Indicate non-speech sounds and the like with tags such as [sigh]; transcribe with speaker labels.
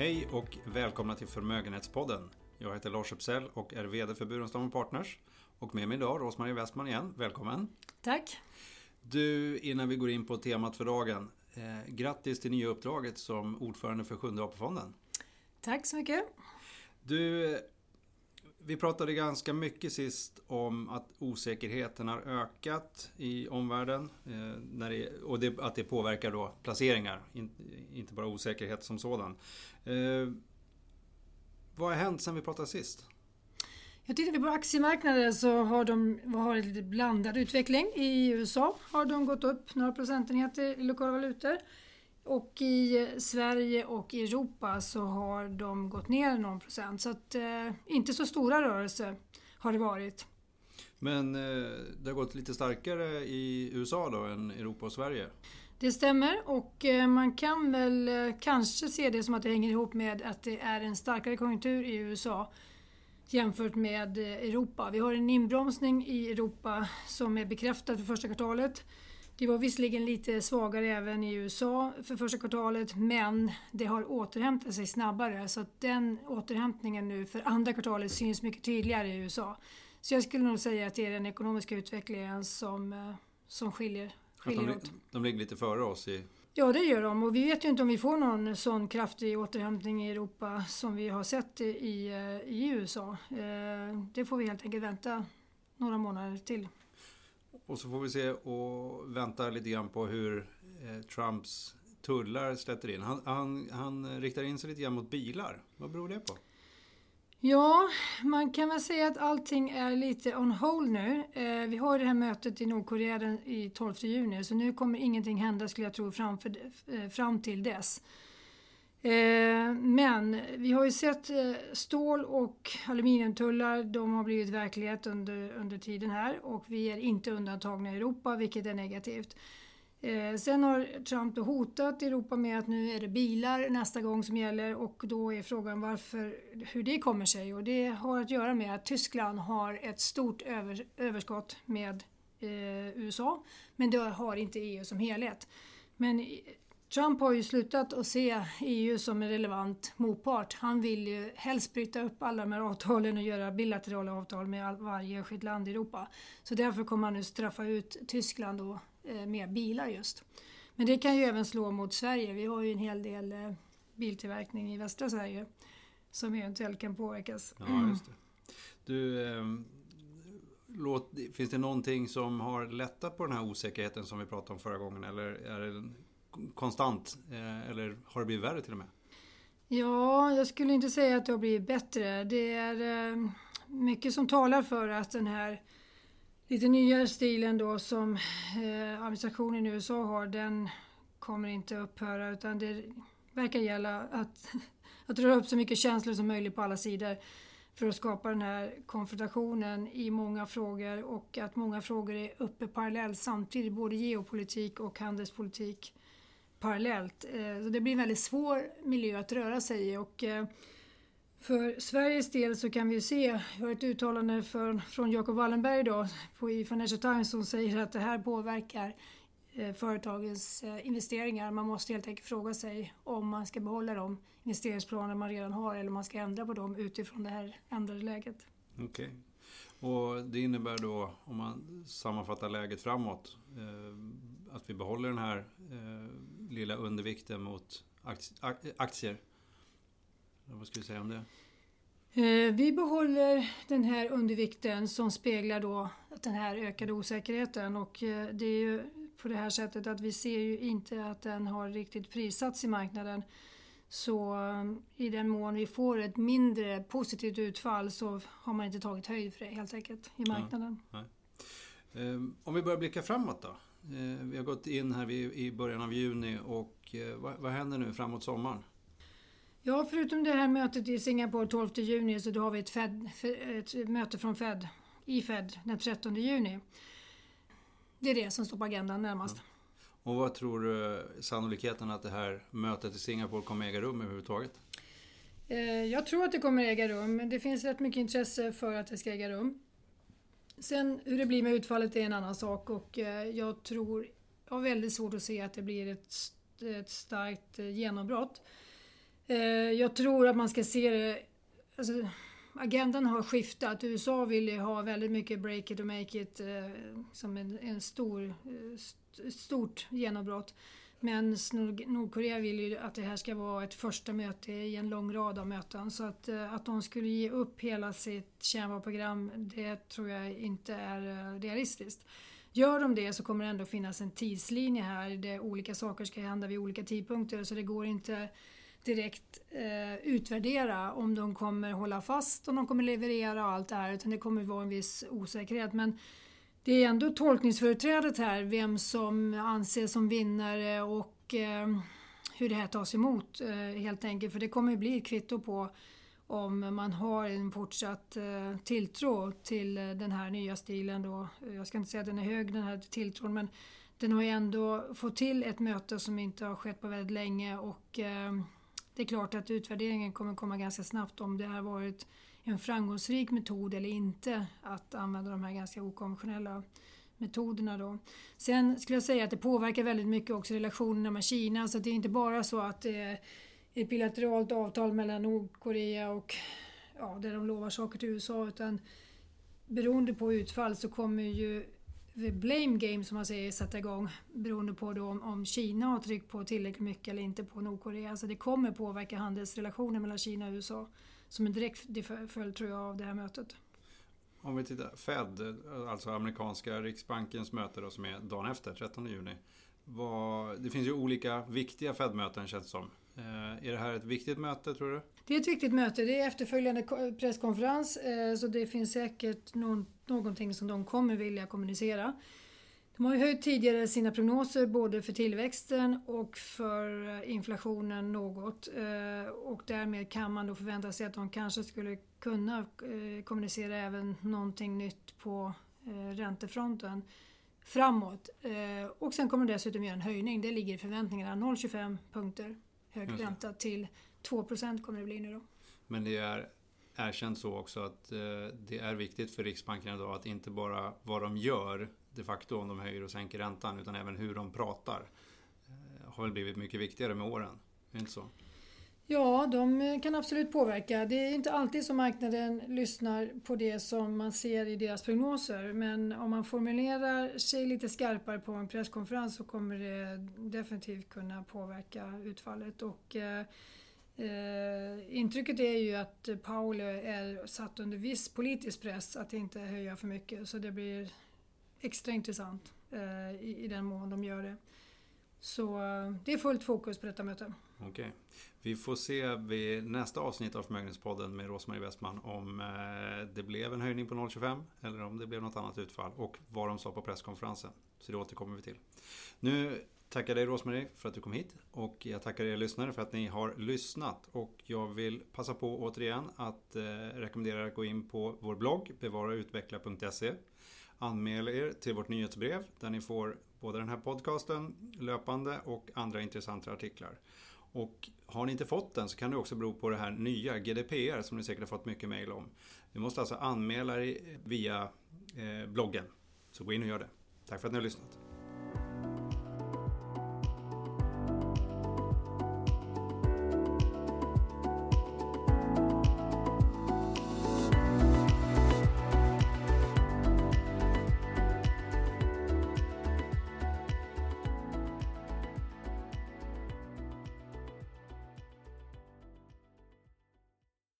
Speaker 1: Hej och välkomna till Förmögenhetspodden. Jag heter Lars Uppsell och är VD för Burenstam Partners. Och med mig idag Rosmarie Westman igen. Välkommen!
Speaker 2: Tack!
Speaker 1: Du, innan vi går in på temat för dagen. Eh, grattis till nya uppdraget som ordförande för Sjunde AP-fonden.
Speaker 2: Tack så mycket!
Speaker 1: Du, vi pratade ganska mycket sist om att osäkerheten har ökat i omvärlden eh, när det, och det, att det påverkar då placeringar, inte bara osäkerhet som sådan. Eh, vad har hänt sen vi pratade sist?
Speaker 2: Jag tittar vi på aktiemarknaden så har de har en lite blandad utveckling. I USA har de gått upp några procentenheter i lokala valutor. Och i Sverige och Europa så har de gått ner någon procent. Så att, eh, inte så stora rörelser har det varit.
Speaker 1: Men eh, det har gått lite starkare i USA då än Europa och Sverige?
Speaker 2: Det stämmer och eh, man kan väl eh, kanske se det som att det hänger ihop med att det är en starkare konjunktur i USA jämfört med eh, Europa. Vi har en inbromsning i Europa som är bekräftad för första kvartalet. Det var visserligen lite svagare även i USA för första kvartalet men det har återhämtat sig snabbare så att den återhämtningen nu för andra kvartalet syns mycket tydligare i USA. Så jag skulle nog säga att det är den ekonomiska utvecklingen som, eh, som skiljer, skiljer
Speaker 1: de,
Speaker 2: åt.
Speaker 1: De ligger lite före oss i...
Speaker 2: Ja, det gör de och vi vet ju inte om vi får någon sån kraftig återhämtning i Europa som vi har sett i, i USA. Eh, det får vi helt enkelt vänta några månader till.
Speaker 1: Och så får vi se och vänta lite grann på hur eh, Trumps tullar släpper in. Han, han, han riktar in sig lite grann mot bilar. Vad beror det på?
Speaker 2: Ja, man kan väl säga att allting är lite on hold nu. Eh, vi har det här mötet i Nordkorea den, i 12 juni så nu kommer ingenting hända skulle jag tro framför, eh, fram till dess. Eh, men vi har ju sett eh, stål och aluminiumtullar, de har blivit verklighet under, under tiden här och vi är inte undantagna i Europa vilket är negativt. Eh, sen har Trump hotat Europa med att nu är det bilar nästa gång som gäller och då är frågan varför, hur det kommer sig och det har att göra med att Tyskland har ett stort över, överskott med eh, USA men det har inte EU som helhet. Men Trump har ju slutat att se EU som en relevant motpart. Han vill ju helst bryta upp alla de här avtalen och göra bilaterala avtal med varje enskilt land i Europa. Så därför kommer han nu straffa ut Tyskland då, eh, med bilar just. Men det kan ju även slå mot Sverige. Vi har ju en hel del eh, biltillverkning i västra Sverige som eventuellt kan påverkas.
Speaker 1: Ja, just det. Du, eh, låt, finns det någonting som har lättat på den här osäkerheten som vi pratade om förra gången? Eller är det konstant? Eh, eller har det blivit värre till och med?
Speaker 2: Ja, jag skulle inte säga att det har blivit bättre. Det är eh, mycket som talar för att den här lite nyare stilen då som eh, administrationen i USA har, den kommer inte upphöra utan det verkar gälla att, [laughs] att röra upp så mycket känslor som möjligt på alla sidor för att skapa den här konfrontationen i många frågor och att många frågor är uppe parallellt samtidigt, både geopolitik och handelspolitik parallellt. Eh, så det blir en väldigt svår miljö att röra sig i. Och eh, för Sveriges del så kan vi se, vi har ett uttalande för, från Jacob Wallenberg idag på, i Financial Times som säger att det här påverkar eh, företagens investeringar. Man måste helt enkelt fråga sig om man ska behålla de investeringsplaner man redan har eller om man ska ändra på dem utifrån det här ändrade läget.
Speaker 1: Okej. Okay. Och det innebär då, om man sammanfattar läget framåt, eh, att vi behåller den här eh, lilla undervikten mot aktier. Vad ska du säga om det?
Speaker 2: Eh, vi behåller den här undervikten som speglar då den här ökade osäkerheten och eh, det är ju på det här sättet att vi ser ju inte att den har riktigt prissatts i marknaden. Så i den mån vi får ett mindre positivt utfall så har man inte tagit höjd för det helt enkelt i marknaden. Ja,
Speaker 1: Om vi börjar blicka framåt då? Eh, vi har gått in här i början av juni och eh, vad händer nu framåt sommaren?
Speaker 2: Ja, förutom det här mötet i Singapore 12 juni så då har vi ett, Fed, ett möte från Fed i Fed den 13 juni. Det är det som står på agendan närmast. Ja.
Speaker 1: Och vad tror du sannolikheten att det här mötet i Singapore kommer äga rum överhuvudtaget?
Speaker 2: Eh, jag tror att det kommer äga rum. Det finns rätt mycket intresse för att det ska äga rum. Sen hur det blir med utfallet är en annan sak och eh, jag tror, jag har väldigt svårt att se att det blir ett, ett starkt eh, genombrott. Jag tror att man ska se det... Alltså, agendan har skiftat. USA vill ju ha väldigt mycket break it och make it eh, som en, en stor, eh, st stort genombrott. Men Nordkorea vill ju att det här ska vara ett första möte i en lång rad av möten. Så att, eh, att de skulle ge upp hela sitt kärnvapenprogram, det tror jag inte är eh, realistiskt. Gör de det så kommer det ändå finnas en tidslinje här där olika saker ska hända vid olika tidpunkter. Så det går inte direkt eh, utvärdera om de kommer hålla fast, om de kommer leverera och allt det här. Utan det kommer vara en viss osäkerhet. Men det är ändå tolkningsföreträdet här, vem som anses som vinnare och eh, hur det här tas emot eh, helt enkelt. För det kommer bli ett kvitto på om man har en fortsatt eh, tilltro till den här nya stilen då. Jag ska inte säga att den är hög den här tilltron men den har ju ändå fått till ett möte som inte har skett på väldigt länge och eh, det är klart att utvärderingen kommer komma ganska snabbt om det har varit en framgångsrik metod eller inte att använda de här ganska okonventionella metoderna. Då. Sen skulle jag säga att det påverkar väldigt mycket också relationerna med Kina. Så det är inte bara så att det är ett bilateralt avtal mellan Nordkorea och ja, där de lovar saker till USA utan beroende på utfall så kommer ju blame game som man säger sätta igång beroende på då om, om Kina har tryckt på tillräckligt mycket eller inte på Nordkorea. Så det kommer påverka handelsrelationer mellan Kina och USA som en direkt följd tror jag av det här mötet.
Speaker 1: Om vi tittar, Fed, alltså amerikanska riksbankens möte då, som är dagen efter, 13 juni. Var, det finns ju olika viktiga Fed-möten känns det som. Eh, är det här ett viktigt möte tror du?
Speaker 2: Det är ett viktigt möte. Det är efterföljande presskonferens eh, så det finns säkert någon, någonting som de kommer vilja kommunicera. De har ju höjt tidigare sina prognoser både för tillväxten och för eh, inflationen något. Och därmed kan man då förvänta sig att de kanske skulle kunna kommunicera även någonting nytt på räntefronten framåt. Och sen kommer de dessutom göra en höjning. Det ligger i förväntningarna, 0,25 punkter hög ränta till 2% kommer det bli nu då.
Speaker 1: Men det är erkänt så också att eh, det är viktigt för Riksbanken idag att inte bara vad de gör de facto om de höjer och sänker räntan utan även hur de pratar. Eh, har väl blivit mycket viktigare med åren. Är det inte så?
Speaker 2: Ja, de kan absolut påverka. Det är inte alltid som marknaden lyssnar på det som man ser i deras prognoser. Men om man formulerar sig lite skarpare på en presskonferens så kommer det definitivt kunna påverka utfallet. Och, eh, eh intrycket är ju att Paul är satt under viss politisk press att inte höja för mycket. Så det blir extra intressant eh, i, i den mån de gör det. Så eh, det är fullt fokus på detta möte.
Speaker 1: Okej. Okay. Vi får se vid nästa avsnitt av Förmögenhetspodden med Rosmarie Westman om eh, det blev en höjning på 0,25 eller om det blev något annat utfall och vad de sa på presskonferensen. Så det återkommer vi till. Nu tackar dig Rosmarie för att du kom hit och jag tackar er lyssnare för att ni har lyssnat. Och jag vill passa på återigen att eh, rekommendera er att gå in på vår blogg bevarautveckla.se Anmäl er till vårt nyhetsbrev där ni får både den här podcasten löpande och andra intressanta artiklar. Och har ni inte fått den så kan det också bero på det här nya GDPR som ni säkert har fått mycket mail om. Ni måste alltså anmäla er via eh, bloggen. Så gå in och gör det. Tack för att ni har lyssnat.